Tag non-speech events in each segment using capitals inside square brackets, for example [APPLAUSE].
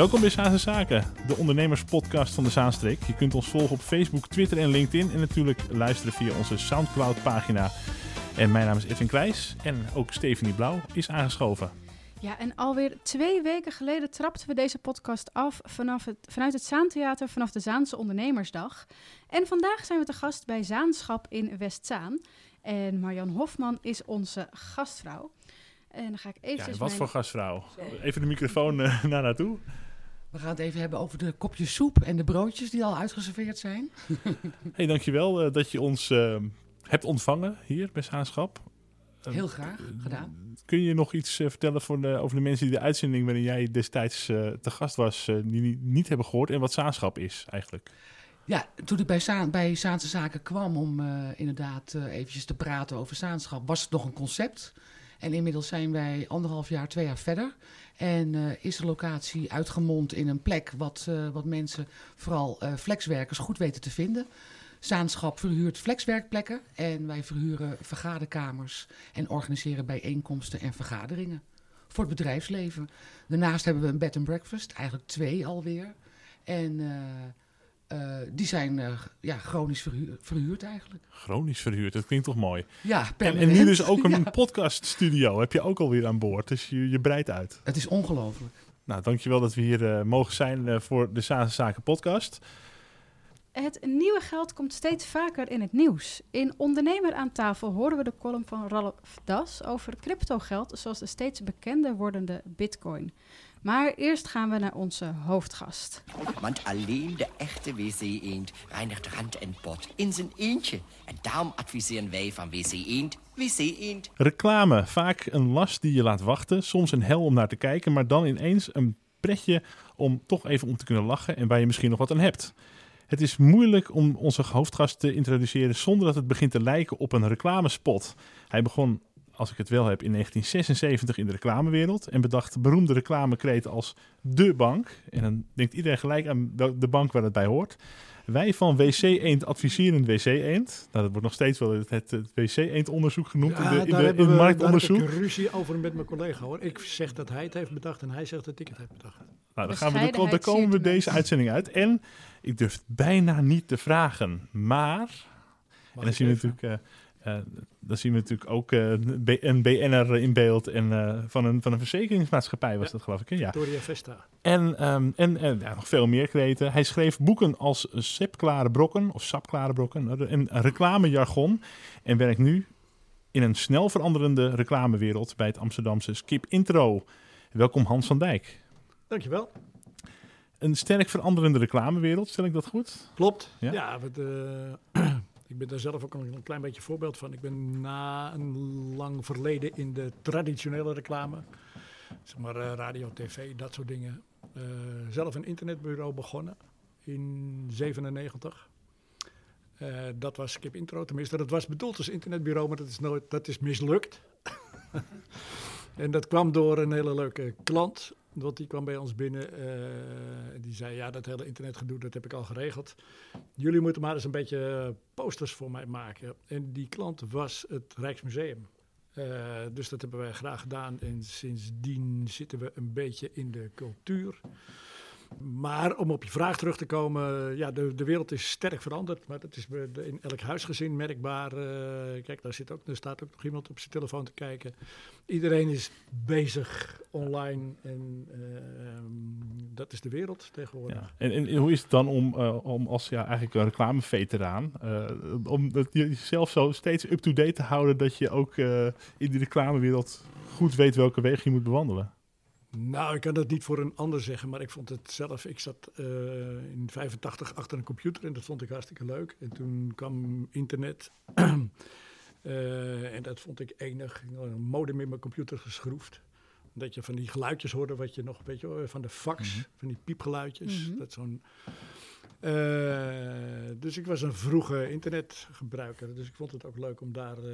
Welkom bij Zaanse Zaken, de ondernemerspodcast van de Zaanstreek. Je kunt ons volgen op Facebook, Twitter en LinkedIn. En natuurlijk luisteren via onze Soundcloud-pagina. En mijn naam is Edwin Kleijs en ook Stephanie Blauw is aangeschoven. Ja, en alweer twee weken geleden trapten we deze podcast af vanaf het, vanuit het Zaantheater vanaf de Zaanse Ondernemersdag. En vandaag zijn we te gast bij Zaanschap in Westzaan. En Marjan Hofman is onze gastvrouw. En dan ga ik even. Ja, wat voor gastvrouw? Even de microfoon uh, [LAUGHS] naar naartoe. We gaan het even hebben over de kopjes soep en de broodjes die al uitgeserveerd zijn. [LAUGHS] hey, dankjewel uh, dat je ons uh, hebt ontvangen hier bij Zaanschap. Heel graag gedaan. Kun je nog iets vertellen voor de, over de mensen die de uitzending waarin jij destijds te gast was, die niet hebben gehoord en wat Zaanschap is eigenlijk? Ja, toen ik bij, Zaan, bij Zaanse Zaken kwam om inderdaad eventjes te praten over Zaanschap, was het nog een concept. En inmiddels zijn wij anderhalf jaar, twee jaar verder. En uh, is de locatie uitgemond in een plek wat, uh, wat mensen, vooral uh, flexwerkers, goed weten te vinden. Zaanschap verhuurt flexwerkplekken en wij verhuren vergaderkamers en organiseren bijeenkomsten en vergaderingen voor het bedrijfsleven. Daarnaast hebben we een bed and breakfast, eigenlijk twee alweer. En uh, die zijn uh, ja, chronisch verhuur, verhuurd eigenlijk. Chronisch verhuurd, dat klinkt toch mooi? Ja, en, en, nu dus ook [LAUGHS] een ja. podcaststudio heb je ook alweer aan boord. Dus je, je breidt uit. Het is ongelooflijk. Nou, dankjewel dat we hier uh, mogen zijn voor de Zaanse Zaken podcast. Het nieuwe geld komt steeds vaker in het nieuws. In Ondernemer aan tafel horen we de column van Ralf Das over cryptogeld, zoals de steeds bekender wordende bitcoin. Maar eerst gaan we naar onze hoofdgast. Want alleen de echte wc-eend reinigt rand en pot in zijn eentje. En daarom adviseren wij van wc-eend, wc-eend. Reclame, vaak een last die je laat wachten. Soms een hel om naar te kijken, maar dan ineens een pretje om toch even om te kunnen lachen en waar je misschien nog wat aan hebt. Het is moeilijk om onze hoofdgast te introduceren zonder dat het begint te lijken op een reclamespot. Hij begon als ik het wel heb, in 1976 in de reclamewereld. En bedacht beroemde reclamekreet als de bank. En dan denkt iedereen gelijk aan de bank waar het bij hoort. Wij van WC Eend adviseren WC Eend. Nou, dat wordt nog steeds wel het, het, het WC Eend onderzoek genoemd ja, in, de, in, daar de, in we, marktonderzoek. Daar heb ik ruzie over met mijn collega hoor. Ik zeg dat hij het heeft bedacht en hij zegt dat ik het heb bedacht. Nou, dan, gaan we, daar komen we deze uitzending uit. En ik durf het bijna niet te vragen, maar... Mag en dan zien we natuurlijk... Uh, dan zien we natuurlijk ook uh, een BN'er in beeld en uh, van, een, van een verzekeringsmaatschappij was Ja. dat geloof ik. hè? Ja. Victoria Vesta. En, um, en, en ja, nog veel meer kreten. Hij schreef boeken als Sepklare Brokken of Sapklare Brokken en reclamejargon en werkt nu in een snel veranderende reclamewereld bij het Amsterdamse Skip Intro. Welkom Hans van Dijk. Dankjewel. Een sterk veranderende reclamewereld, stel ik dat goed? Klopt. Ja? Ja, uh, ik ben daar zelf ook een klein beetje voorbeeld van. Ik ben na een lang verleden in de traditionele reclame, zeg maar uh, radio, tv, dat soort dingen, uh, zelf een internetbureau begonnen in 97. Uh, dat was Skip Intro, tenminste dat was bedoeld als internetbureau, maar dat is, nooit, dat is mislukt. [LAUGHS] en dat kwam door een hele leuke klant want die kwam bij ons binnen. Uh, die zei: Ja, dat hele internetgedoe, dat heb ik al geregeld. Jullie moeten maar eens een beetje posters voor mij maken. En die klant was het Rijksmuseum. Uh, dus dat hebben wij graag gedaan. En sindsdien zitten we een beetje in de cultuur. Maar om op je vraag terug te komen, ja, de, de wereld is sterk veranderd. Maar dat is in elk huisgezin merkbaar. Uh, kijk, daar, zit ook, daar staat ook nog iemand op zijn telefoon te kijken. Iedereen is bezig online en uh, dat is de wereld tegenwoordig. Ja. En, en, hoe is het dan om, uh, om als eigenlijk een reclameveteraan, om jezelf zo steeds up-to-date te houden dat je ook in die reclamewereld goed weet welke weg je moet bewandelen? Nou, ik kan dat niet voor een ander zeggen, maar ik vond het zelf. Ik zat uh, in 85 achter een computer en dat vond ik hartstikke leuk. En toen kwam internet. uh, [CLEARS THROAT] en dat vond ik enig. Ik had een modem in mijn computer geschroefd. Dat je van die geluidjes hoorde, wat je nog, weet je, van de fax, mm -hmm. van die piepgeluidjes. Mm -hmm. Dat zo'n. Uh, dus ik was een vroege internetgebruiker. Dus ik vond het ook leuk om daar uh,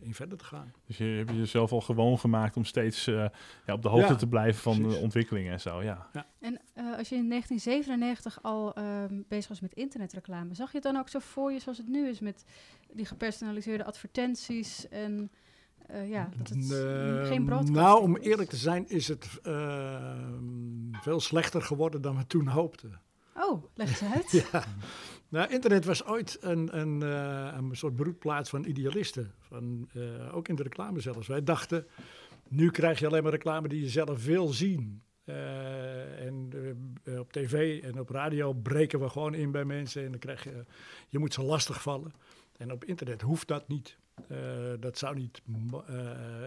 in verder te gaan. Dus je hebt jezelf al gewoon gemaakt om steeds uh, ja, op de hoogte Ja, te blijven van precies. de ontwikkelingen en zo. Ja. En uh, als je in 1997 al um, bezig was met internetreclame, zag je het dan ook zo voor je zoals het nu is met die gepersonaliseerde advertenties en eh, ja, dat het Eh, geen broadcast nou, om eerlijk te zijn, is het eh, veel slechter geworden dan we toen hoopten. Oh, leg eens uit. [LAUGHS] Ja. Nou, internet was ooit een, een, eh, een soort broedplaats van idealisten. Van, eh, ook in de reclame zelfs. Wij dachten, nu krijg je alleen maar reclame die je zelf wil zien. Eh, en eh, op tv en op radio breken we gewoon in bij mensen. En dan krijg je, je moet ze lastig vallen. En op internet hoeft dat niet. Eh, dat zou niet. eh,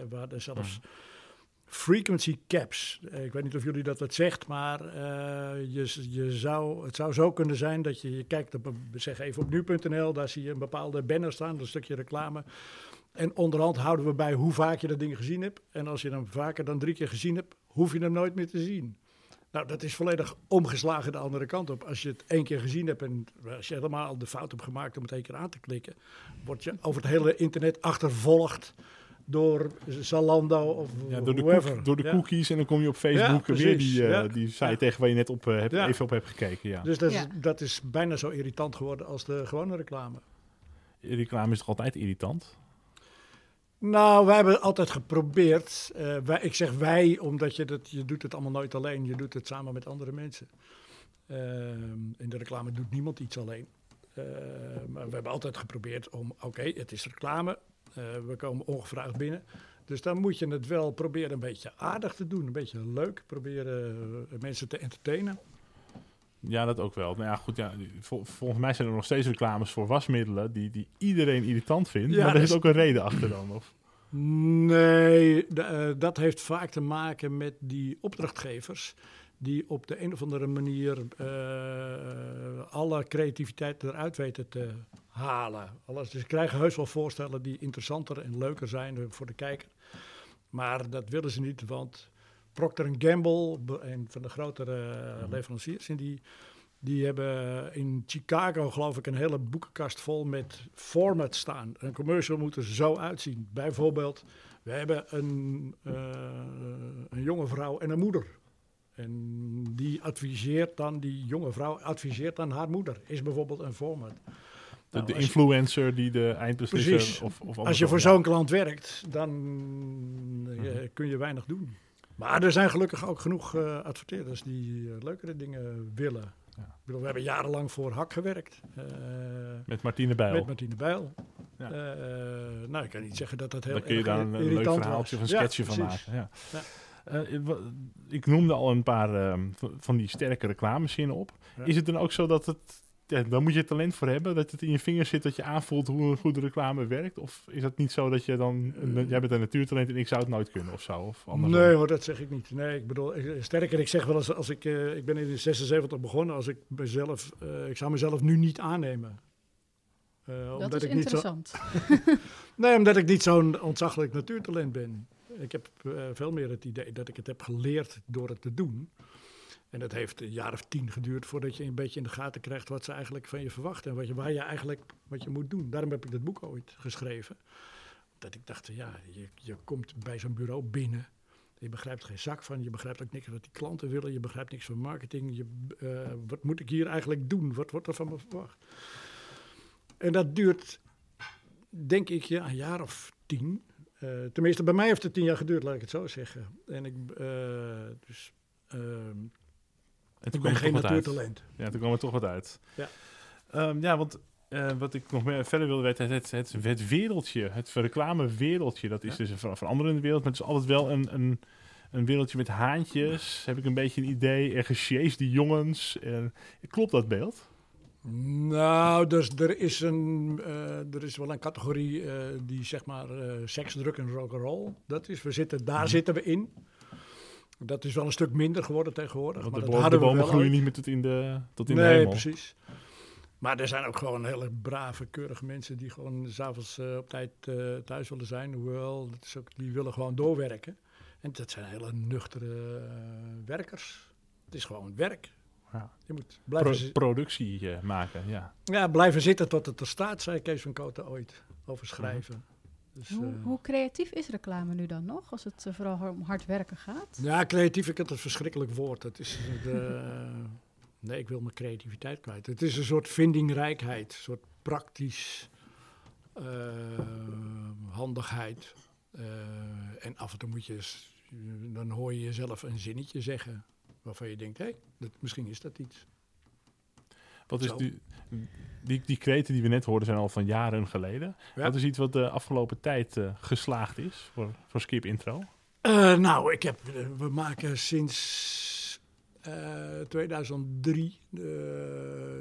we hadden zelfs frequency caps. Eh, Ik weet niet of jullie dat wat zegt, maar eh, je, je zou, het zou zo kunnen zijn dat je, je kijkt op, zeg even op nu.nl, daar zie je een bepaalde banner staan, een stukje reclame. En onderhand houden we bij hoe vaak je dat ding gezien hebt. En als je hem vaker dan drie keer gezien hebt, hoef je hem nooit meer te zien. Nou, dat is volledig omgeslagen de andere kant op. Als je het één keer gezien hebt en als je helemaal de fout hebt gemaakt om het één keer aan te klikken, word je over het hele internet achtervolgd door Zalando of Ja, door de, koek- door de Ja. cookies en dan kom je op Facebook Ja, weer die, eh, ja. die site Ja. tegen waar je net op, eh, hebt, even op hebt gekeken. Ja. Dus dat is, dat is bijna zo irritant geworden als de gewone reclame. Reclame is toch altijd irritant? Nou, wij hebben altijd geprobeerd. eh, wij, ik zeg wij, omdat je, dat, je doet het allemaal nooit alleen. Je doet het samen met andere mensen. Ehm, in de reclame doet niemand iets alleen. Eh, maar we hebben altijd geprobeerd om, oké, het is reclame. Eh, we komen ongevraagd binnen. Dus dan moet je het wel proberen een beetje aardig te doen. Een beetje leuk. Proberen eh, mensen te entertainen. Ja, dat ook wel. Nou ja, goed, ja, vol- volgens mij zijn er nog steeds reclames voor wasmiddelen die, die iedereen irritant vindt. Ja, maar er is is- ook een reden achter dan. Of? Nee, eh, dat heeft vaak te maken met die opdrachtgevers. Die op de een of andere manier eh, alle creativiteit eruit weten te halen. Alles, dus ze krijgen heus wel voorstellen die interessanter en leuker zijn voor de kijker. Maar dat willen ze niet, want Procter Gamble, een van de grotere eh, leveranciers, en die, die hebben in Chicago, geloof ik, een hele boekenkast vol met formats staan. Een commercial moet er zo uitzien. Bijvoorbeeld, we hebben een, eh, een jonge vrouw en een moeder. En die adviseert dan, die jonge vrouw adviseert dan haar moeder. Is bijvoorbeeld een format. De, Nou, de als je- influencer die de eindbeslisser... Of, of Als je voor zo'n klant werkt, dan eh, kun je weinig doen. Maar er zijn gelukkig ook genoeg eh, adverteerders die eh, leukere dingen willen. Ja. Ik bedoel, we hebben jarenlang voor Hak gewerkt. Met Martine Bijl. met Martine Bijl. Ja. Nou, ik kan niet zeggen dat dat heel Dan kun je daar een, leuk verhaaltje of een was. sketchje Ja, van maken. Eh, wa- ik noemde al een paar ehm, van die sterke reclamezinnen op. Ja. Is het dan ook zo dat het... Ja, dan moet je talent voor hebben, dat het in je vingers zit, dat je aanvoelt hoe een goede reclame werkt? Of is dat niet zo dat je dan... Eh. jij bent een natuurtalent en ik zou het nooit kunnen of zo? Of andersom? Nee hoor, dat zeg ik niet. Nee, ik bedoel, ik- sterker, ik zeg wel eens, als ik, eh, ik ben in de 76 begonnen, als ik mezelf, eh, ik zou mezelf nu niet aannemen. Eh, Dat omdat is ik niet zo, interessant. [LAUGHS] nee, omdat ik niet zo'n ontzaglijk natuurtalent ben. Ik heb eh, veel meer het idee dat ik het heb geleerd door het te doen. En dat heeft een jaar of tien geduurd voordat je een beetje in de gaten krijgt wat ze eigenlijk van je verwachten. En wat je, waar je eigenlijk wat je moet doen. Daarom heb ik dat boek ooit geschreven. Dat ik dacht, ja, je, je komt bij zo'n bureau binnen. Je begrijpt geen zak van, je begrijpt ook niks wat die klanten willen, je begrijpt niks van marketing. Je, eh, wat moet ik hier eigenlijk doen? Wat wordt er van me verwacht? En dat duurt, denk ik, ja, een jaar of tien. Eh, tenminste, bij mij heeft het tien jaar geduurd, laat ik het zo zeggen. En ik, eh, dus, ehm, En ik toen kwam ben geen natuurtalent. Ja, toen kwam er toch wat uit. Ja. Ehm, ja, want eh, wat ik nog meer verder wilde weten, het, het, het wereldje, het reclamewereldje, dat is Ja. dus een ver- veranderende wereld, maar het is altijd wel een, een, een wereldje met haantjes, heb ik een beetje een idee, er gesjeest die jongens. En, klopt dat beeld? Nou, dus er is, een, eh, er is wel een categorie eh, die zeg maar eh seks, druk en rock'n'roll. Dat is, we zitten, daar Mhm. zitten we in. Dat is wel een stuk minder geworden tegenwoordig. Want maar de, dat de hadden we bomen wel groeien niet meer tot in de, tot in de Nee, hemel. precies. Maar er zijn ook gewoon hele brave, keurige mensen die gewoon s'avonds eh op tijd thuis willen zijn. Hoewel, dat is ook, die willen gewoon doorwerken. En dat zijn hele nuchtere werkers. Het is gewoon werk. Ja. Je moet blijven, Pro- productie eh, maken, ja. ja, blijven zitten tot het er staat, zei Kees van Koten ooit over schrijven. Dus, Hoe, eh, hoe creatief is reclame nu dan nog, als het eh, vooral om hard werken gaat? Ja, creatief, ik het een verschrikkelijk woord. Het is de, [LAUGHS] nee, ik wil mijn creativiteit kwijt. Het is een soort vindingrijkheid, een soort praktisch eh, handigheid. Eh, en af en toe moet je, dan hoor je jezelf een zinnetje zeggen waarvan je denkt, hé, dat misschien is dat iets. Wat is die, die, die kreten die we net hoorden zijn al van jaren geleden. Ja. Wat is iets wat de afgelopen tijd eh, geslaagd is voor, voor Skip Intro? Eh, nou, ik heb, eh, we maken sinds eh, 2003, eh,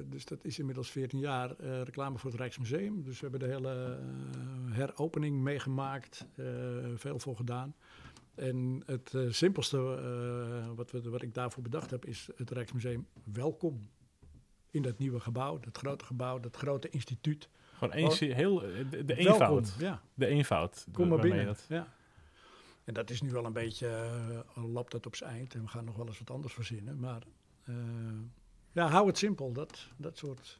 dus dat is inmiddels 14 jaar, reclame voor het Rijksmuseum. Dus we hebben de hele heropening meegemaakt, veel voor gedaan. En het eh, simpelste eh, wat, we, wat ik daarvoor bedacht heb, is het Rijksmuseum welkom. In dat nieuwe gebouw, dat grote gebouw, dat grote instituut. Gewoon één, Oh. heel, eh, de, de Welkom, eenvoud. Ja, De eenvoud. kom maar binnen. dat- Ja. En dat is nu wel een beetje, al loopt dat op zijn eind en we gaan nog wel eens wat anders verzinnen. Maar ja, hou het simpel, dat, dat soort.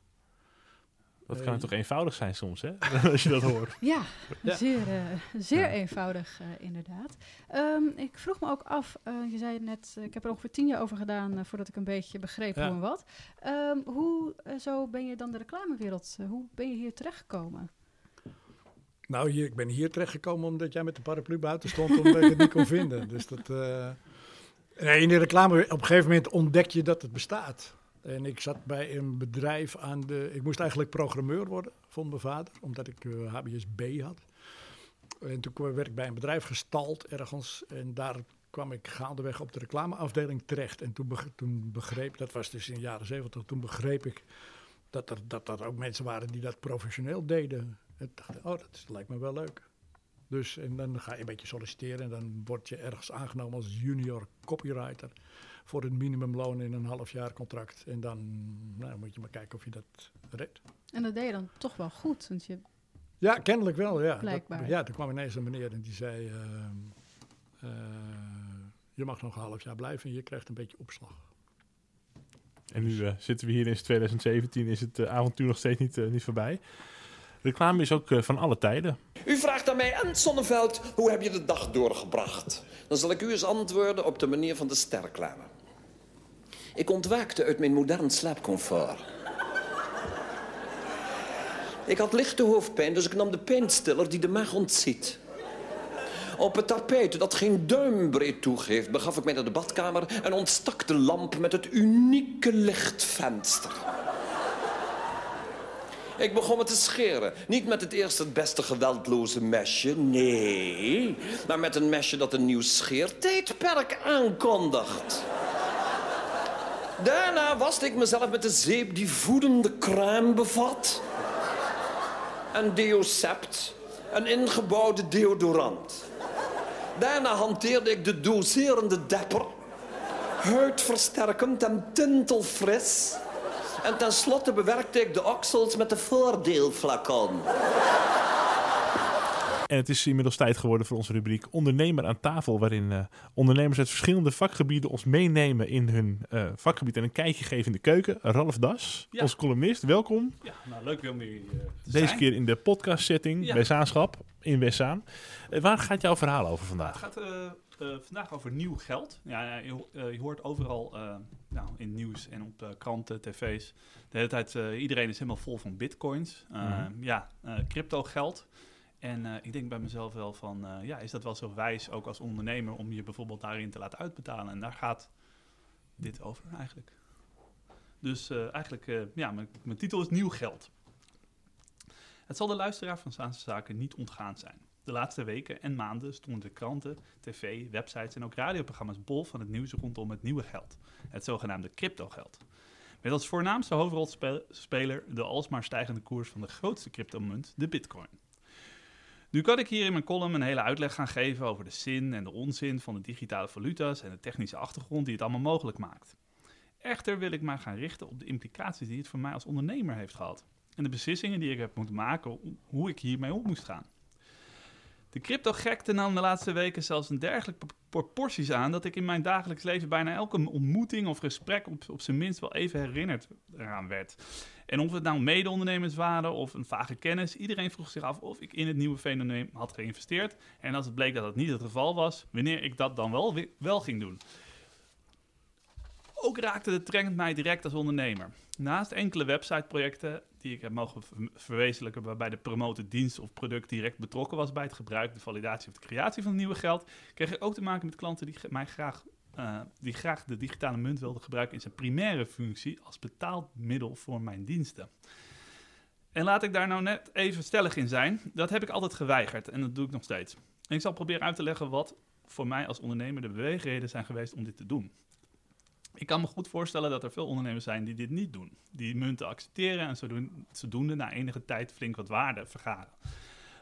Dat kan Eh, het toch eenvoudig zijn soms, hè? [LAUGHS] Als je dat hoort. Ja, Ja. zeer, eh, zeer Ja. eenvoudig eh, inderdaad. Ehm, ik vroeg me ook af, eh, je zei net, eh, ik heb er ongeveer tien jaar over gedaan voordat ik een beetje begreep Ja. hoe en wat. Ehm, hoe zo ben je dan de reclamewereld, hoe ben je hier terechtgekomen? Nou, hier, ik ben hier terechtgekomen omdat jij met de paraplu buiten stond omdat ik het niet kon vinden. Dus dat, eh, nee, in de reclame, op een gegeven moment ontdek je dat het bestaat. En ik zat bij een bedrijf aan de. Ik moest eigenlijk programmeur worden, vond mijn vader, omdat ik eh, HBSB had. En toen werd ik bij een bedrijf gestald ergens. En daar kwam ik gaandeweg op de reclameafdeling terecht. En toen, toen begreep, dat was dus in de jaren zeventig, toen begreep ik dat er, dat er ook mensen waren die dat professioneel deden. En dacht, oh, dat, lijkt me wel leuk. Dus, en dan ga je een beetje solliciteren en dan word je ergens aangenomen als junior copywriter voor een minimumloon in een half jaar contract. En dan nou, moet je maar kijken of je dat redt. En dat deed je dan toch wel goed, want je, Ja, kennelijk wel, ja. Dat- Blijkbaar. ja, toen kwam ineens een meneer en die zei, ehm, eh, je mag nog een half jaar blijven en je krijgt een beetje opslag. En nu eh, zitten we hier in 2017, is het eh, avontuur nog steeds niet, eh, niet voorbij. Reclame is ook eh, van alle tijden. U vraagt aan mij, en Sonneveld, hoe heb je de dag doorgebracht? Dan zal ik u eens antwoorden op de manier van de sterreclame. Ik ontwaakte uit mijn modern slaapcomfort. Ik had lichte hoofdpijn, dus ik nam de pijnstiller die de maag ontziet. Op het tapijt dat geen duimbreed toegeeft, begaf ik mij naar de badkamer en ontstak de lamp met het unieke lichtvenster. Ik begon me te scheren. Niet met het eerste het beste geweldloze mesje, nee. Maar met een mesje dat een nieuw scheertijdperk aankondigt. Daarna waste ik mezelf met de zeep die voedende crème bevat. Een deocept, een ingebouwde deodorant. Daarna hanteerde ik de doserende depper. Huidversterkend en tintelfris. En tenslotte bewerkte ik de oksels met de voordeelflacon. En het is inmiddels tijd geworden voor onze rubriek Ondernemer aan tafel, waarin eh, ondernemers uit verschillende vakgebieden ons meenemen in hun eh, vakgebied en een kijkje geven in de keuken. Ralf Das, Ja. onze columnist, welkom. Ja, nou leuk weer om hier eh, te Deze zijn. keer in de podcast setting Ja. bij Zaanschap in Westzaan. Waar gaat jouw verhaal over Het vandaag? gaat eh, eh, vandaag over nieuw geld. Ja, ja, je, ho- je hoort overal nou, in nieuws en op kranten, tv's. De hele tijd, iedereen is helemaal vol van bitcoins. Mhm. Ja, eh, crypto geld. En eh, ik denk bij mezelf wel van, eh, ja, is dat wel zo wijs ook als ondernemer om je bijvoorbeeld daarin te laten uitbetalen? En daar gaat dit over eigenlijk. Dus eh, eigenlijk, ja, mijn, mijn titel is Nieuw Geld. Het zal de luisteraar van Zaanse Zaken niet ontgaan zijn. De laatste weken en maanden stonden de kranten, tv, websites en ook radioprogramma's bol van het nieuws rondom het nieuwe geld. Het zogenaamde cryptogeld. Met als voornaamste hoofdrolspeler de alsmaar stijgende koers van de grootste cryptomunt, de bitcoin. Nu kan ik hier in mijn column een hele uitleg gaan geven over de zin en de onzin van de digitale valuta's en de technische achtergrond die het allemaal mogelijk maakt. Echter wil ik mij gaan richten op de implicaties die het voor mij als ondernemer heeft gehad. En de beslissingen die ik heb moeten maken hoe ik hiermee om moest gaan. De crypto-gekte nam de laatste weken zelfs een dergelijke proporties aan dat ik in mijn dagelijks leven bijna elke ontmoeting of gesprek op, op zijn minst wel even herinnerd eraan werd. En of het nou mede-ondernemers waren of een vage kennis, iedereen vroeg zich af of ik in het nieuwe fenomeen had geïnvesteerd. En als het bleek dat dat niet het geval was, wanneer ik dat dan wel, wel ging doen. Ook raakte de trend mij direct als ondernemer. Naast enkele websiteprojecten die ik heb mogen ver- verwezenlijken waarbij de promote dienst of product direct betrokken was bij het gebruik, de validatie of de creatie van nieuwe geld, kreeg ik ook te maken met klanten die mij graag, eh, die graag de digitale munt wilden gebruiken in zijn primaire functie als betaald middel voor mijn diensten. En laat ik daar nou net even stellig in zijn. Dat heb ik altijd geweigerd en dat doe ik nog steeds. En ik zal proberen uit te leggen wat voor mij als ondernemer de beweegreden zijn geweest om dit te doen. Ik kan me goed voorstellen dat er veel ondernemers zijn die dit niet doen. Die munten accepteren en zodoen- zodoende na enige tijd flink wat waarde vergaren.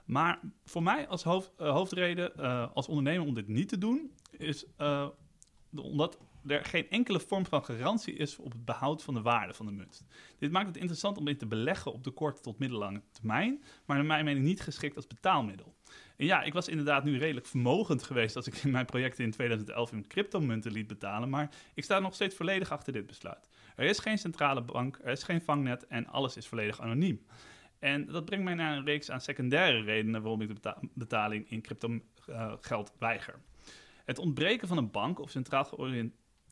Maar voor mij als hoofd, eh, hoofdreden eh, als ondernemer om dit niet te doen, is de- omdat er geen enkele vorm van garantie is op het behoud van de waarde van de munt. Dit maakt het interessant om dit te beleggen op de korte tot middellange termijn, maar naar mijn mening niet geschikt als betaalmiddel. En ja, ik was inderdaad nu redelijk vermogend geweest als ik in mijn projecten in 2011 in cryptomunten liet betalen, maar ik sta nog steeds volledig achter dit besluit. Er is geen centrale bank, er is geen vangnet en alles is volledig anoniem. En dat brengt mij naar een reeks aan secundaire redenen waarom ik de beta- betaling in crypto eh, geld weiger. Het ontbreken van een bank of centraal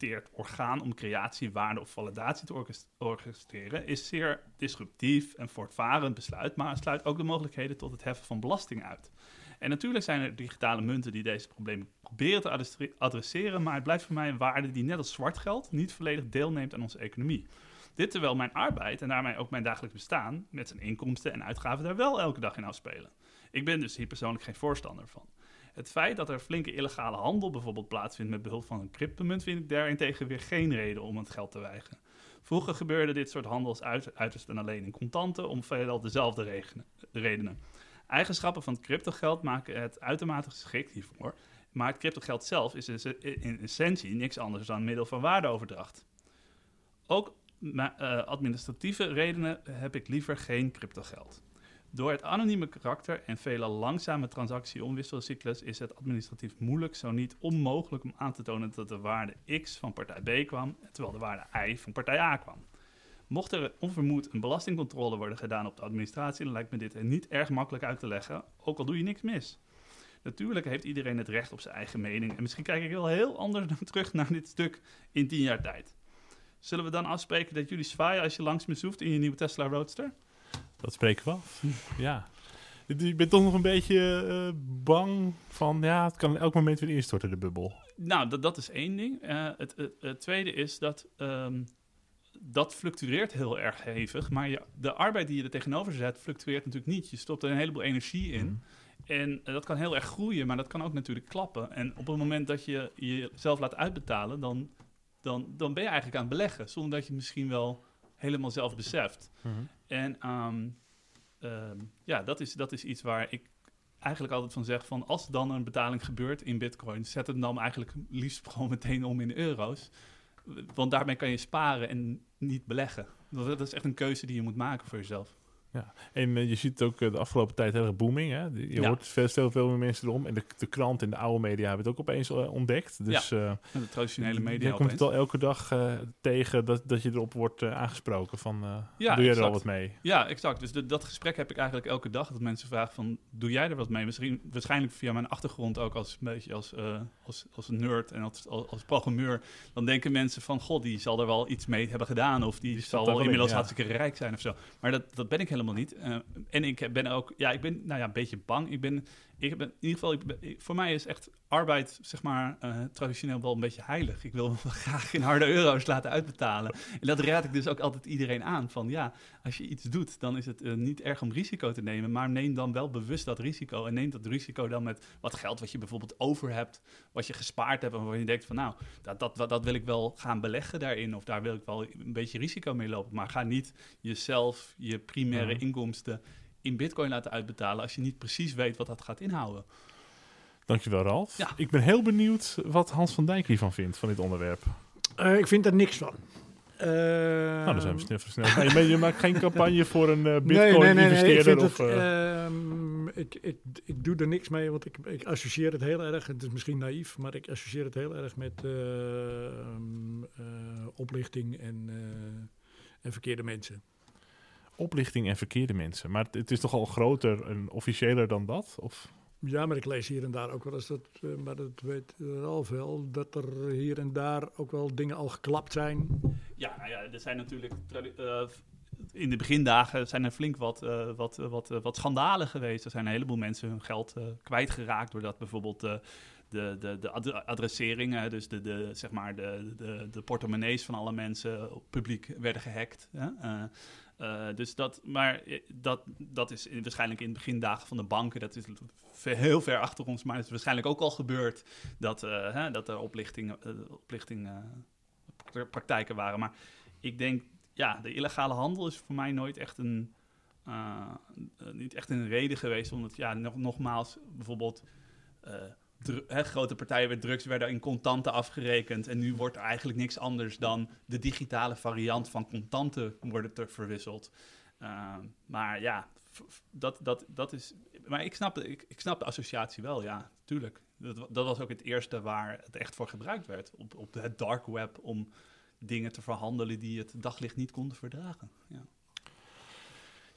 georiënteerd orgaan om creatie, waarde of validatie te orchestreren is zeer disruptief en voortvarend besluit, maar het sluit ook de mogelijkheden tot het heffen van belasting uit. En natuurlijk zijn er digitale munten die deze problemen proberen te adresseren, maar het blijft voor mij een waarde die net als zwart geld niet volledig deelneemt aan onze economie. Dit terwijl mijn arbeid en daarmee ook mijn dagelijks bestaan met zijn inkomsten en uitgaven daar wel elke dag in afspelen. Ik ben dus hier persoonlijk geen voorstander van. Het feit dat er flinke illegale handel bijvoorbeeld plaatsvindt met behulp van een cryptomunt vind ik daarentegen weer geen reden om het geld te weigeren. Vroeger gebeurde dit soort handels uit, uiterst en alleen in contanten om veelal dezelfde redenen. Eigenschappen van cryptogeld maken het uitermate geschikt hiervoor, maar het cryptogeld zelf is in essentie niks anders dan een middel van waardeoverdracht. Ook ma- eh, administratieve redenen heb ik liever geen cryptogeld. Door het anonieme karakter en veelal langzame transactie-omwisselcyclus is het administratief moeilijk, zo niet onmogelijk om aan te tonen dat de waarde X van partij B kwam, terwijl de waarde Y van partij A kwam. Mocht er onvermoed een belastingcontrole worden gedaan op de administratie, dan lijkt me dit niet erg makkelijk uit te leggen, ook al doe je niks mis. Natuurlijk heeft iedereen het recht op zijn eigen mening en misschien kijk ik wel heel anders dan terug naar dit stuk in tien jaar tijd. Zullen we dan afspreken dat jullie zwaaien als je langs me zoeft in je nieuwe Tesla Roadster? Dat spreken we af. [LAUGHS] ja. Ik ben toch nog een beetje eh, bang van, ja, het kan elk moment weer instorten, de bubbel. Nou, dat, dat is één ding. Eh, het, het, het tweede is dat ehm, dat fluctueert heel erg hevig. Maar je, de arbeid die je er tegenover zet, fluctueert natuurlijk niet. Je stopt er een heleboel energie in. Mhm. En eh, dat kan heel erg groeien, maar dat kan ook natuurlijk klappen. En op het moment dat je jezelf laat uitbetalen, dan, dan, dan ben je eigenlijk aan het beleggen. Zonder dat je het misschien wel helemaal zelf beseft. Mhm. En ehm, ehm, ja, dat is, dat is iets waar ik eigenlijk altijd van zeg van als dan een betaling gebeurt in bitcoin, zet het dan eigenlijk liefst gewoon meteen om in euro's. Want daarmee kan je sparen en niet beleggen. Dat dat is echt een keuze die je moet maken voor jezelf. En eh, je ziet ook eh, de afgelopen tijd heel erg booming. Hè? Je Ja. hoort veel, veel, veel meer mensen erom. En de, de krant en de oude media hebben het ook opeens eh, ontdekt. Dus de traditionele media je komt het al elke dag tegen dat, dat je erop wordt aangesproken. Van, Ja, doe jij er al wat mee? Ja, exact. Dus de- dat gesprek heb ik eigenlijk elke dag. Dat mensen vragen van, doe jij er wat mee? Misschien, waarschijnlijk via mijn achtergrond ook als een beetje als, als, als een nerd en als, als, als programmeur. Dan denken mensen van, god, die zal er wel iets mee hebben gedaan. Of die, zal wel in, inmiddels ja. hartstikke rijk zijn of zo. Maar dat, dat ben ik helemaal niet. Eh, en ik ben ook, ja, ik ben nou ja, een beetje bang. Ik ben, ik ben in ieder geval, ik ben- ik- voor mij is echt arbeid, zeg maar, eh, traditioneel wel een beetje heilig. Ik wil me [LAUGHS] graag in harde euro's laten uitbetalen. En dat raad ik dus ook altijd iedereen aan. Van ja, als je iets doet, dan is het eh, niet erg om risico te nemen. Maar neem dan wel bewust dat risico. En neem dat risico dan met wat geld wat je bijvoorbeeld over hebt. Wat je gespaard hebt. En waarvan je denkt van nou, dat, dat, dat, dat wil ik wel gaan beleggen daarin. Of daar wil ik wel een beetje risico mee lopen. Maar ga niet jezelf, je primaire Mhm. inkomsten in bitcoin laten uitbetalen. Als je niet precies weet wat dat gaat inhouden. Dankjewel, Ralf. Ja. Ik ben heel benieuwd wat Hans van Dijk hiervan vindt, van dit onderwerp. Eh, ik vind er niks van. Eh, nou, dan zijn we snel versneld. Nee, je maakt geen campagne voor een eh, Nee, nee, nee, nee. Ik, Bitcoin-investeerder vind of... het, eh, ehm, ik, ik, ik doe er niks mee, want ik, ik associeer het heel erg. Het is misschien naïef, maar ik associeer het heel erg met eh, ehm, eh, oplichting en, eh, en verkeerde mensen. Oplichting en verkeerde mensen. Maar het, het is toch al groter en officiëler dan dat? Of Ja, maar ik lees hier en daar ook wel eens dat, eh, maar dat weet Ralf wel, dat er hier en daar ook wel dingen al geklapt zijn. Ja, nou ja, er zijn natuurlijk eh, in de begindagen zijn er flink wat, eh, wat, wat, wat schandalen geweest. Er zijn een heleboel mensen hun geld eh, kwijtgeraakt doordat bijvoorbeeld eh, de, de, de ad- adresseringen, dus de, de, zeg maar de, de, de portemonnees van alle mensen op publiek werden gehackt. Hè? Eh, eh, dus dat, maar eh, dat, dat is waarschijnlijk in de begindagen van de banken, dat is heel ver achter ons, maar het is waarschijnlijk ook al gebeurd dat, eh, hè, dat er oplichting, eh, oplichting pra- praktijken waren. Maar ik denk, ja, de illegale handel is voor mij nooit echt een, niet echt een reden geweest. Omdat, ja, nog, nogmaals, bijvoorbeeld grote partijen met drugs werden in contanten afgerekend. En nu wordt er eigenlijk niks anders dan de digitale variant van contanten worden ter verwisseld. Eh, maar ja, dat, dat, dat is. Maar ik snap, ik, ik snap de associatie wel, ja, tuurlijk. Dat, dat was ook het eerste waar het echt voor gebruikt werd. Op, op het dark web om dingen te verhandelen die het daglicht niet konden verdragen. Ja.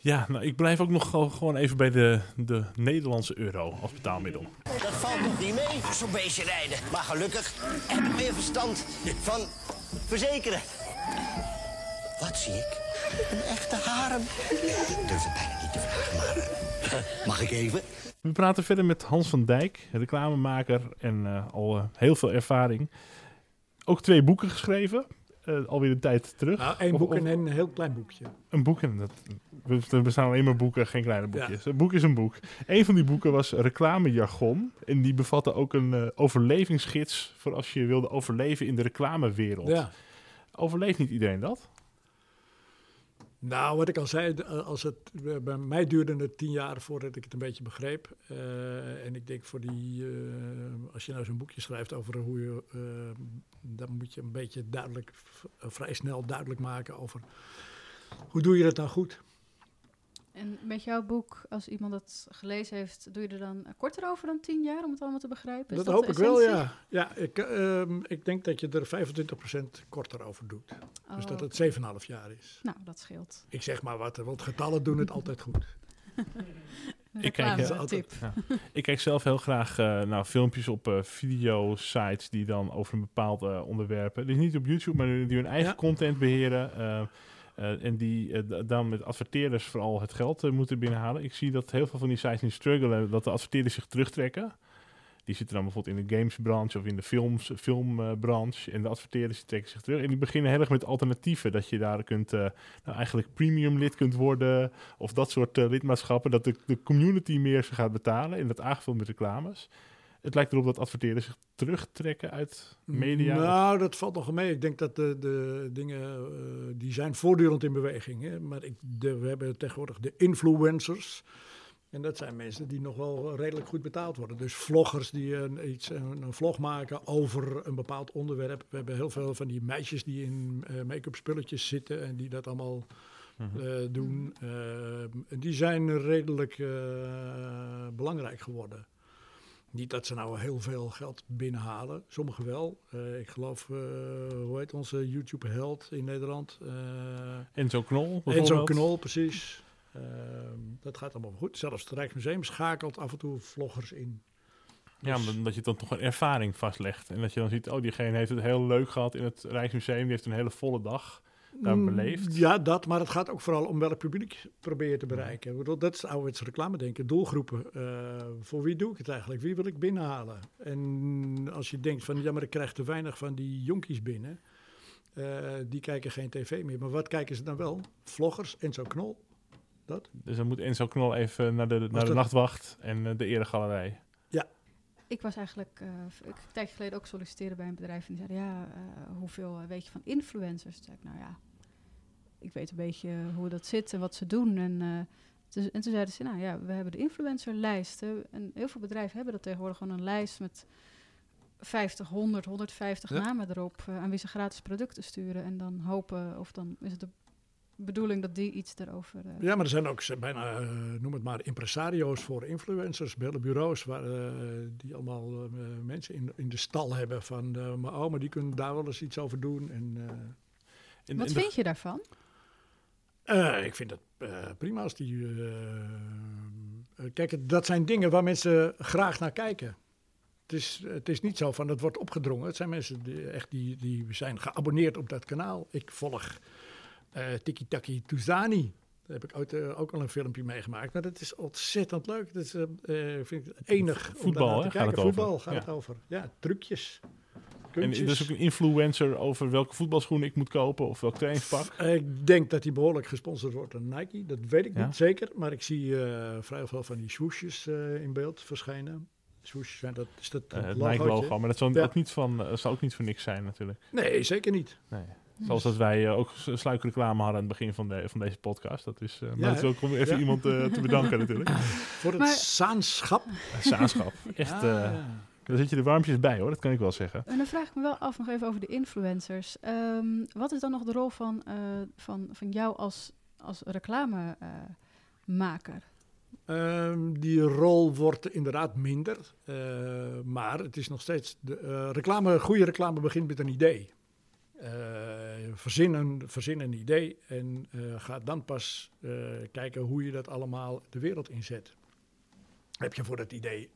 Ja, nou, ik blijf ook nog gewoon- even bij de, de Nederlandse euro als betaalmiddel. Dat valt nog niet mee, zo'n beestje rijden. Maar gelukkig heb ik meer verstand van verzekeren. Wat zie ik? Een echte harem. Ik durf het bijna niet te vragen, maar... eh, mag ik even? We praten verder met Hans van Dijk, reclamemaker en eh, al eh, heel veel ervaring. Ook twee boeken geschreven, eh, alweer een tijd terug. Nou, één Of- boek of- en een heel klein boekje. Een boek, en dat, we- er bestaan alleen maar boeken, geen kleine boekjes. Een boek is een boek. Een van die boeken was reclamejargon. En die bevatte ook een eh, overlevingsgids voor als je wilde overleven in de reclamewereld. Ja. Overleeft niet iedereen dat? Nou, wat ik al zei, de- als het, eh, bij mij duurde het tien jaar voordat ik het een beetje begreep. En ik denk voor die, als je nou zo'n boekje schrijft over hoe je, dan moet je een beetje duidelijk, vrij snel duidelijk maken over hoe doe je dat nou goed. En met jouw boek, als iemand dat gelezen heeft, doe je er dan korter over dan tien jaar om het allemaal te begrijpen? Dat, hoop ik wel, ja. ja ik, ehm, ik denk dat je er 25% korter over doet. dus Oh, dat het oké. 7,5 jaar is. Nou, dat scheelt. Ik zeg maar wat, want getallen doen het altijd goed. [LAUGHS] Ik kijk, eh, tip. Ja. Ik kijk zelf heel graag eh, naar filmpjes op eh video-sites die dan over een bepaald onderwerp, dus niet op YouTube, maar die hun eigen Ja. content beheren. eh, eh, en die dan met adverteerders vooral het geld moeten binnenhalen. Ik zie dat heel veel van die sites nu struggelen, dat de adverteerders zich terugtrekken. Die zitten dan bijvoorbeeld in de gamesbranche of in de films, filmbranche. En de adverteerders trekken zich terug. En die beginnen heel erg met alternatieven. Dat je daar kunt, eh, nou eigenlijk premium lid kunt worden. Of dat soort eh, lidmaatschappen. Dat de, community meer zich gaat betalen. En dat aangevuld met reclames. Het lijkt erop dat adverteerders zich terugtrekken uit media. Nou, dat valt nog mee. Ik denk dat de, de dingen, eh, die zijn voortdurend in beweging. Hè? Maar ik, we hebben tegenwoordig de influencers. En dat zijn mensen die nog wel redelijk goed betaald worden. Dus vloggers die een, iets, een, een vlog maken over een bepaald onderwerp. We hebben heel veel van die meisjes die in eh, make-up spulletjes zitten en die dat allemaal Mhm. eh, doen. Eh, en die zijn redelijk belangrijk geworden. Niet dat ze nou heel veel geld binnenhalen, sommigen wel. Ik geloof, hoe heet onze YouTube-held in Nederland? Uh, Enzo Knol Enzo bijvoorbeeld. Knol, precies. Uh, dat gaat allemaal goed. Zelfs het Rijksmuseum schakelt af en toe vloggers in. Ja, Dus- omdat je dan toch een ervaring vastlegt. En dat je dan ziet, oh, diegene heeft het heel leuk gehad in het Rijksmuseum. Die heeft een hele volle dag daar Mm, beleefd. Ja, dat. Maar het gaat ook vooral om welk publiek probeer je te bereiken. Ik bedoel, dat is ouderwets reclame denken. Doelgroepen. Uh, voor wie doe ik het eigenlijk? Wie wil ik binnenhalen? En als je denkt van, ja, maar ik krijg te weinig van die jonkies binnen. Uh, die kijken geen tv meer. Maar wat kijken ze dan wel? Vloggers, Enzo Knol. Dat? Dus dan moet Enzo Knol even naar de, naar de dat- nachtwacht en uh, de eregalerij. Ja. Ik was eigenlijk uh, ik, een tijdje geleden ook solliciteren bij een bedrijf. En die zeiden, ja, uh, hoeveel weet je van influencers? Toen zei ik, nou ja, ik weet een beetje hoe dat zit en wat ze doen. En, uh, dus, en toen zeiden ze, nou ja, we hebben de influencerlijsten. En heel veel bedrijven hebben dat tegenwoordig gewoon een lijst met 50, 100, 150 ja. namen erop. Uh, aan wie ze gratis producten sturen. En dan hopen, of dan is het de bedoeling dat die iets daarover... Uh, ja, maar er zijn ook bijna, uh, noem het maar, impresario's voor influencers. bureaus waar, uh, die allemaal mensen in, in de stal hebben van... maar, oh, maar die kunnen daar wel eens iets over doen. En, en Wat vind de... je daarvan? Ik vind het uh, prima als die Eh, Kijk, dat zijn dingen waar mensen graag naar kijken. Het is, het is niet zo van het wordt opgedrongen. Het zijn mensen die, echt die, die zijn geabonneerd op dat kanaal. Ik volg eh Tiki Taki Tuzani. Daar heb ik ooit, eh, ook al een filmpje meegemaakt. Maar dat is ontzettend leuk. Dat is, eh, vind ik enig Voetbal, hè, te gaat kijken. het over. Voetbal gaat Ja. het over. Ja, trucjes. En er Kunstjes. is ook een influencer over welke voetbalschoenen ik moet kopen of welk trainingspak. Ik denk dat hij behoorlijk gesponsord wordt door Nike. Dat weet ik Ja? niet zeker. Maar ik zie eh, vrij veel van die swoesjes in beeld verschijnen. Zijn dat, is dat het logootje? Nike-logo, maar dat Ja. ook niet van, zal ook niet voor niks zijn natuurlijk. Nee, zeker niet. Nee. Zoals dat wij eh, ook sluikreclame hadden aan het begin van, de, van deze podcast. Dat is, eh, maar dat is ook om even ja. iemand eh, te bedanken natuurlijk. [LAUGHS] Voor het Maar- zaanschap. Eh, Zaanschap. Echt, Ah, eh, zit je de warmpjes bij hoor, dat kan ik wel zeggen. En dan vraag ik me wel af nog even over de influencers. Ehm, wat is dan nog de rol van, eh, van, van jou als, als reclamemaker? Ehm, die rol wordt inderdaad minder. eh, maar het is nog steeds. De, reclame, goede reclame begint met een idee. Eh verzin, een, verzin een idee en eh, ga dan pas eh, kijken hoe je dat allemaal de wereld inzet. Heb je voor dat idee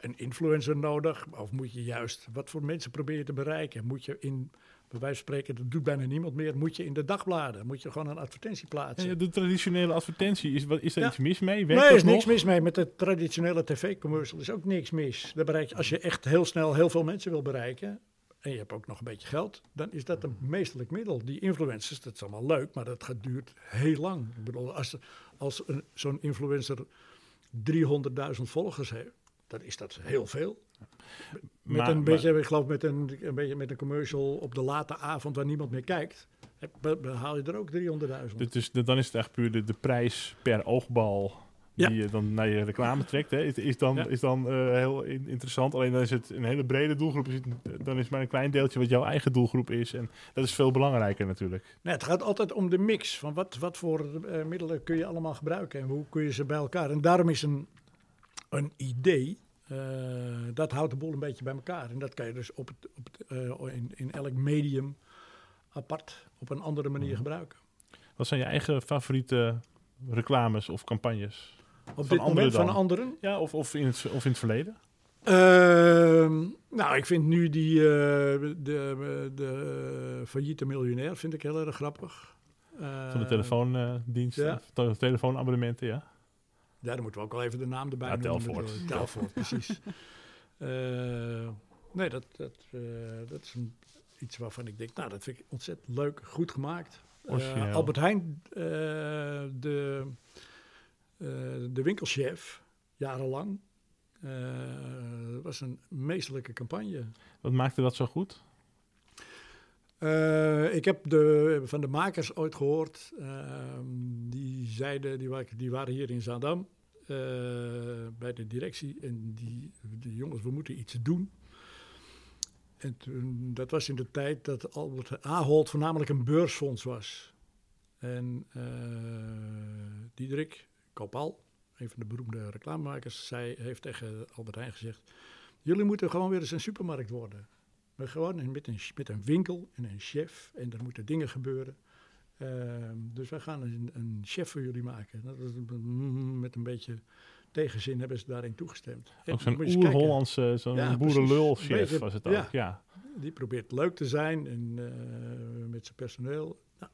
een influencer nodig? Of moet je juist, wat voor mensen probeer je te bereiken? Moet je in, bij wijze van spreken, dat doet bijna niemand meer, moet je in de dagbladen, moet je gewoon een advertentie plaatsen? Ja, de traditionele advertentie, is, wat, is daar Ja. iets mis mee? Werkt Nee, dat er is niks mis mee. Met de traditionele tv-commercial is ook niks mis. Daar bereik je, als je echt heel snel heel veel mensen wil bereiken... en je hebt ook nog een beetje geld... dan is dat een meesterlijk middel. Die influencers, dat is allemaal leuk... maar dat gaat, duurt heel lang. Ik bedoel, als, als een- zo'n influencer 300.000 volgers heeft... dan is dat heel veel. Met Maar- een maar- beetje, ik geloof met een, een beetje met een commercial op de late avond... waar niemand meer kijkt... behaal je er ook 300.000. Dit is, dan is het echt puur de, de prijs per oogbal die je dan naar je reclame trekt. Hè. Is, is dan, Ja. is dan eh, heel in- interessant. Alleen dan is het een hele brede doelgroep. Is het- Dan is maar een klein deeltje wat jouw eigen doelgroep is. En dat is veel belangrijker natuurlijk. Nee, het gaat altijd om de mix. Van wat, wat voor eh, middelen kun je allemaal gebruiken en hoe kun je ze bij elkaar. En daarom is een, een idee, eh, dat houdt de boel een beetje bij elkaar. En dat kan je dus op het, op het, in, in elk medium apart op een andere manier gebruiken. Wat zijn je eigen favoriete reclames of campagnes? Op Van dit anderen moment van anderen. Ja, of, of, in, het, of in het verleden? Ehm, nou, ik vind nu die eh, de, de failliete miljonair vind ik heel erg grappig. Van de Eh, telefoondienst, ja. ja. telefoonabonnementen, ja. Ja, dan moeten we ook wel even de naam erbij Ja, noemen. Telfort. Telfort, precies. [LAUGHS] Eh, nee, dat, dat, eh, dat is een, iets waarvan ik denk, nou, dat vind ik ontzettend leuk, goed gemaakt. Albert Heijn, de, de winkelchef, jarenlang. eh, dat was een meesterlijke campagne. Wat maakte dat zo goed? Eh, ik heb de, van de makers ooit gehoord. ehm, die zeiden, die, wa- die waren hier in Zaandam eh, bij de directie. En die, die jongens, we moeten iets doen. En toen, dat was in de tijd dat Albert Ahold voornamelijk een beursfonds was. En eh Diederik Kopal, een van de beroemde reclamemakers, zei, heeft tegen Albert Heijn gezegd... Jullie moeten gewoon weer eens een supermarkt worden. Maar gewoon met een, met een winkel en een chef. En er moeten dingen gebeuren. Ehm, dus wij gaan een, een chef voor jullie maken. Dat is een- met een beetje tegenzin hebben ze daarin toegestemd. Ook zo'n oer-Hollandse, zo'n Ja, boerenlul-chef was het ook, ja. ja. Die probeert leuk te zijn en eh, met zijn personeel. Nou,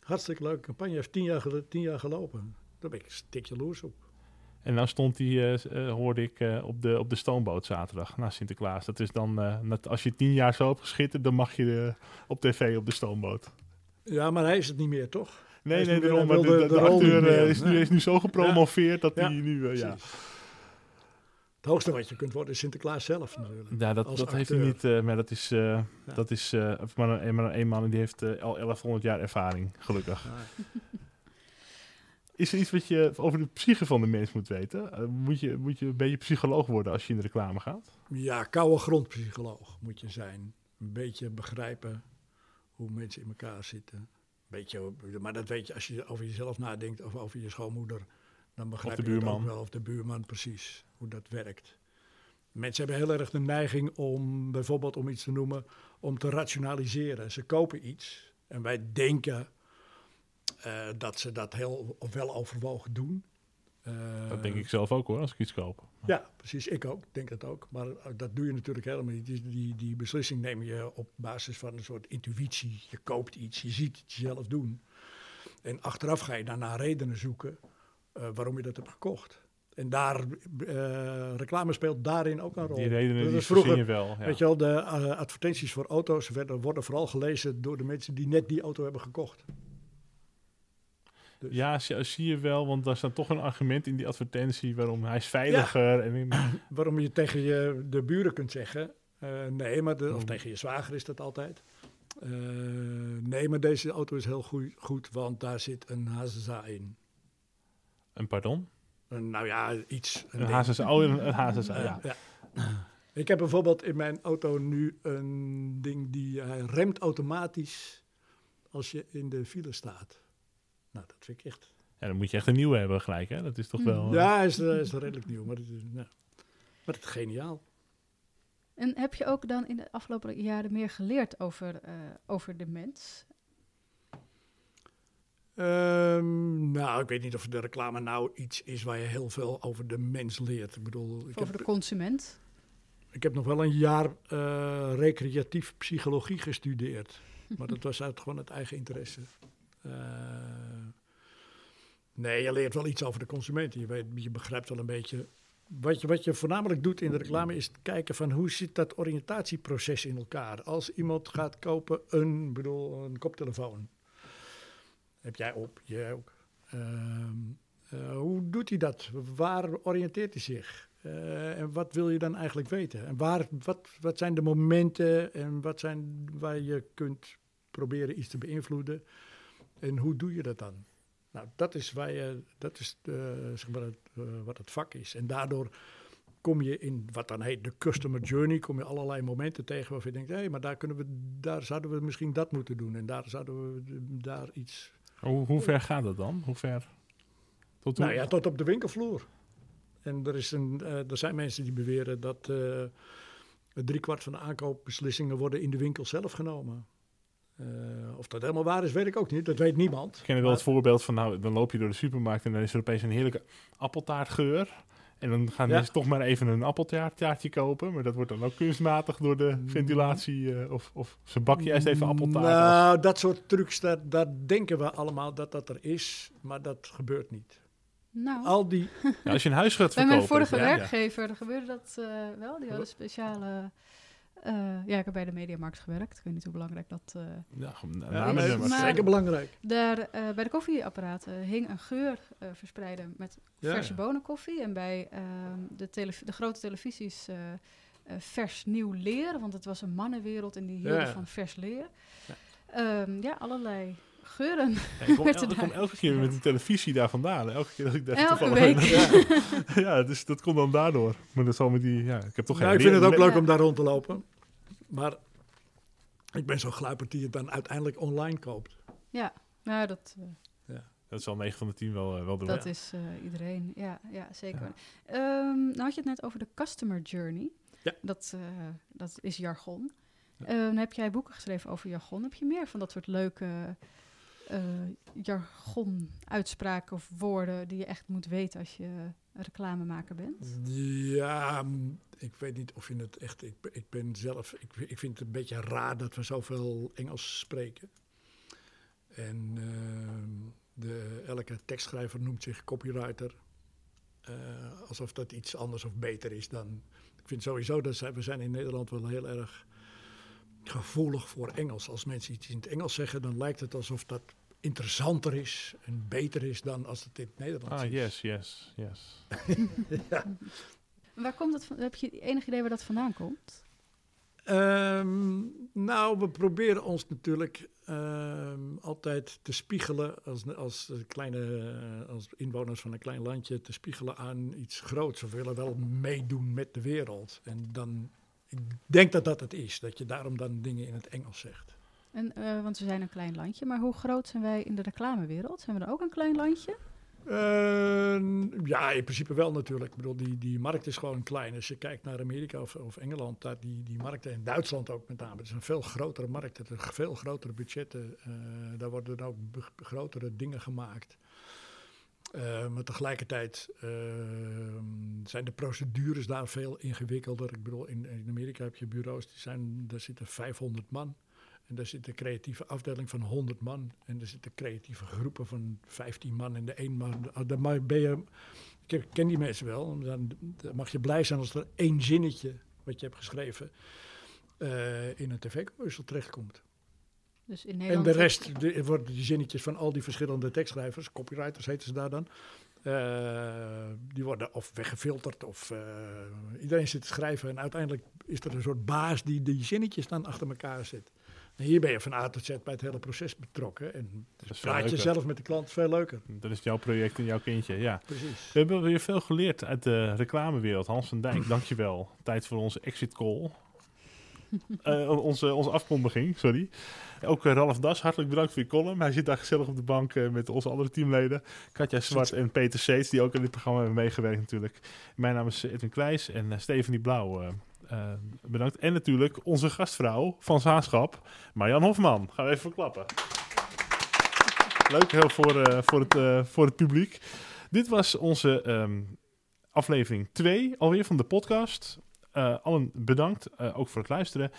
hartstikke leuke campagne. Heeft tien jaar, tien jaar gelopen. Daar ben ik stik jaloers op. En nou stond hij, eh, eh, hoorde ik, eh, op, de, op de stoomboot zaterdag na Sinterklaas. Dat is dan, eh, net als je tien jaar zo hebt geschitterd, dan mag je op tv op de stoomboot. Ja, maar hij is het niet meer, toch? Nee, nee, daarom. Maar de, de, acteur is, nu, is nu zo gepromoveerd dat Ja. hij nu, ja. Het hoogste wat je kunt worden is Sinterklaas zelf natuurlijk. Ja, dat, dat heeft hij niet, eh, maar dat is, eh, dat is eh, maar, een, maar een, man en die heeft al 1100 jaar ervaring, gelukkig. Is er iets wat je over de psyche van de mens moet weten? Eh, moet, je, moet je een beetje psycholoog worden als je in de reclame gaat? Ja, koude grondpsycholoog moet je zijn. Een beetje begrijpen hoe mensen in elkaar zitten. Beetje, maar dat weet je als je over jezelf nadenkt of over je schoonmoeder. Dan begrijp de je ook wel. Of de buurman, precies. Hoe dat werkt. Mensen hebben heel erg de neiging om, bijvoorbeeld om iets te noemen, om te rationaliseren. Ze kopen iets en wij denken eh, dat ze dat heel wel overwogen doen. Dat denk ik zelf ook hoor, als ik iets koop. Ja, precies. Ik ook. Denk dat ook. Maar eh, dat doe je natuurlijk helemaal niet. Die, die, die beslissing neem je op basis van een soort intuïtie. Je koopt iets, je ziet het jezelf doen. En achteraf ga je naar redenen zoeken eh, waarom je dat hebt gekocht. En daar, eh, reclame speelt daarin ook een rol. Die redenen Dat die je wel. Ja. Weet je wel, de eh, advertenties voor auto's werden, worden vooral gelezen door de mensen die net die auto hebben gekocht. Dus- Ja, zie, zie je wel, want daar staat toch een argument in die advertentie waarom hij is veiliger. En in- [CLEARS THROAT] Waarom je tegen je, de buren kunt zeggen, eh, nee, maar de, of Oh. tegen je zwager is dat altijd. Eh, nee, maar deze auto is heel goed, goed want daar zit een HZA in. een pardon? Een, nou ja, iets. Een. HSSA, oh, een, een Eh, ja. ja. Ik heb bijvoorbeeld in mijn auto nu een ding die hij remt automatisch als je in de file staat. Nou, dat vind ik echt. Ja, dan moet je echt een nieuwe hebben gelijk, hè? Dat is toch Hmm. wel... eh, Ja, is, eh, is redelijk nieuw, maar het is, ja. maar het is geniaal. En heb je ook dan in de afgelopen jaren meer geleerd over, eh, over de mens? Ehm, nou, ik weet niet of de reclame nou iets is waar je heel veel over de mens leert. Ik bedoel, ik over heb, de consument? ik heb nog wel een jaar eh, recreatief psychologie gestudeerd. Maar dat was uit gewoon het eigen interesse. Eh, nee, je leert wel iets over de consument. Je, weet, je begrijpt wel een beetje. Wat je, wat je voornamelijk doet in de reclame is kijken van hoe zit dat oriëntatieproces in elkaar. Als iemand gaat kopen een, bedoel, een koptelefoon. Heb jij op, jij ook. Ehm, eh, hoe doet hij dat? Waar oriënteert hij zich? Eh, en wat wil je dan eigenlijk weten? En waar, wat, wat zijn de momenten en wat zijn waar je kunt proberen iets te beïnvloeden? En hoe doe je dat dan? Nou, dat is, waar je, dat is de, zeg maar het, eh, wat het vak is. En daardoor kom je in wat dan heet de customer journey, kom je allerlei momenten tegen waarvan je denkt, hé, maar daar, kunnen we, daar zouden we misschien dat moeten doen. En daar zouden we eh, daar iets Hoe, hoe ver gaat dat dan? Hoe ver? Tot nou ja, tot op de winkelvloer. En er, is een, eh, er zijn mensen die beweren dat eh driekwart van de aankoopbeslissingen worden in de winkel zelf genomen. Eh, of dat helemaal waar is, weet ik ook niet. Dat weet niemand. Ik ken wel het voorbeeld van, nou, dan loop je door de supermarkt en dan is er opeens een heerlijke appeltaartgeur. En dan gaan Ja. mensen toch maar even een appeltaartje kopen. Maar dat wordt dan ook kunstmatig door de ventilatie. eh, of, of ze bak je eerst even appeltaart. Nou, dat soort trucs, dat, dat denken we allemaal dat dat er is. Maar dat gebeurt niet. Nou, Al die... Ja, als je een huis gaat bij verkopen. mijn vorige ja, ja. werkgever gebeurde dat eh, wel. Die hadden speciale... eh, ja, ik heb bij de Mediamarkt gewerkt. Ik weet niet hoe belangrijk dat... eh, Ja, Ja, namen maar- zeker belangrijk. Daar eh, bij de koffieapparaten hing een geur eh, verspreiden met Ja, verse ja. bonenkoffie. En bij ehm, de, de grote televisies eh, eh, vers nieuw leer. Want het was een mannenwereld en die hielden Ja, ja. van vers leer. Ja. Ehm, ja, allerlei geuren. Ja, ik kom, werd el- er ik kom elke keer met een televisie daar vandaan. Elke keer dat ik daar Elke toevallig- week. [LAUGHS] ja, dus dat komt dan daardoor. Maar dat zal met die... Ja, ik heb toch Nou, geen ik vind het ook leuk Ja. om daar rond te lopen. Maar ik ben zo gluiperd die het dan uiteindelijk online koopt. Ja, nou, dat, eh, Dat zal 9 van de 10 wel, eh, wel doen. dat ja. is eh, iedereen. Ja, ja zeker. Ehm, nou had je het net over de customer journey. Ja. Dat, eh, dat is jargon. Eh, dan heb jij boeken geschreven over jargon. Heb je meer van dat soort leuke eh, jargon-uitspraken of woorden die je echt moet weten als je reclamemaker bent? Ja, ik weet niet of je het echt... Ik, ik ben zelf... Ik, vind het een beetje raar dat we zoveel Engels spreken. En ehm, de, elke tekstschrijver noemt zich copywriter. Eh, alsof dat iets anders of beter is dan... Ik vind sowieso dat we zijn in Nederland wel heel erg gevoelig voor Engels. Als mensen iets in het Engels zeggen, dan lijkt het alsof dat interessanter is en beter is dan als het in het Nederlands Ah, is. yes, yes, yes. [LAUGHS] Waar komt dat van? Heb je enig idee waar dat vandaan komt? Ehm, nou, we proberen ons natuurlijk ehm, altijd te spiegelen als, als, kleine, eh, als inwoners van een klein landje, te spiegelen aan iets groots. We willen wel meedoen met de wereld. En dan, ik denk dat dat het is, dat je daarom dan dingen in het Engels zegt. En, eh, want we zijn een klein landje, maar hoe groot zijn wij in de reclamewereld? Zijn we dan ook een klein landje? Ehm, ja, in principe wel natuurlijk. Ik bedoel, die, die markt is gewoon klein. Als je kijkt naar Amerika of, of Engeland, daar die, die markten, en Duitsland ook met name, het is een veel grotere markt. Het zijn veel grotere budgetten. eh, daar worden dan ook grotere dingen gemaakt. Eh, maar tegelijkertijd eh, zijn de procedures daar veel ingewikkelder. Ik bedoel, in, in Amerika heb je bureaus, die zijn, daar zitten 500 man. En daar zit een creatieve afdeling van 100 man. En er zitten creatieve groepen van 15 man. En de één man, ah, dan ben je, ik ken die mensen wel. Dan, dan mag je blij zijn als er één zinnetje wat je hebt geschreven eh, in een tv-commercial terechtkomt. Dus in En Nederland... de rest de, worden die zinnetjes van al die verschillende tekstschrijvers, copywriters heten ze daar dan, eh, die worden of weggefilterd of eh, iedereen zit te schrijven en uiteindelijk is er een soort baas die die zinnetjes dan achter elkaar zet. Hier ben je van A tot Z bij het hele proces betrokken en veel praat je zelf met de klant veel leuker. Dat is jouw project en jouw kindje, ja. Precies. We hebben weer veel geleerd uit de reclamewereld. Hans van Dijk, [LAUGHS] dankjewel. Tijd voor onze exit call. Eh, onze, onze afkondiging, sorry. Ook eh, Ralf Das, hartelijk bedankt voor je column. Hij zit daar gezellig op de bank eh, met onze andere teamleden. Katja Zwart en Peter Seets, die ook in dit programma hebben meegewerkt natuurlijk. Mijn naam is Edwin Kleijs en Stephanie Blauw. Eh, bedankt. En natuurlijk onze gastvrouw van Zaanschap, Marjan Hofman. Gaan we even verklappen. Leuk heel voor, eh, voor, het, eh, voor het publiek. Dit was onze ehm, aflevering 2 alweer van de podcast. Allen bedankt, ook voor het luisteren.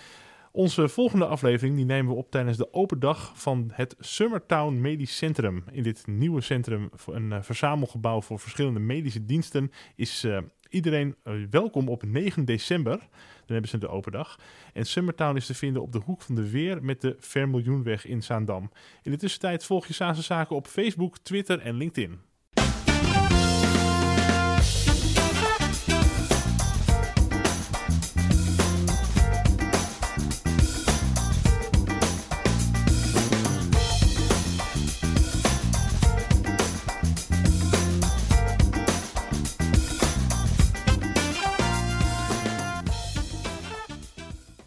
Onze volgende aflevering die nemen we op tijdens de open dag van het Summertown Medisch Centrum. In dit nieuwe centrum, een verzamelgebouw voor verschillende medische diensten, is iedereen eh, welkom op 9 december. Dan hebben ze de open dag. En Summertown is te vinden op de hoek van de Weer met de Vermiljoenweg in Zaandam. In de tussentijd volg je Zaanse Zaken op Facebook, Twitter en LinkedIn.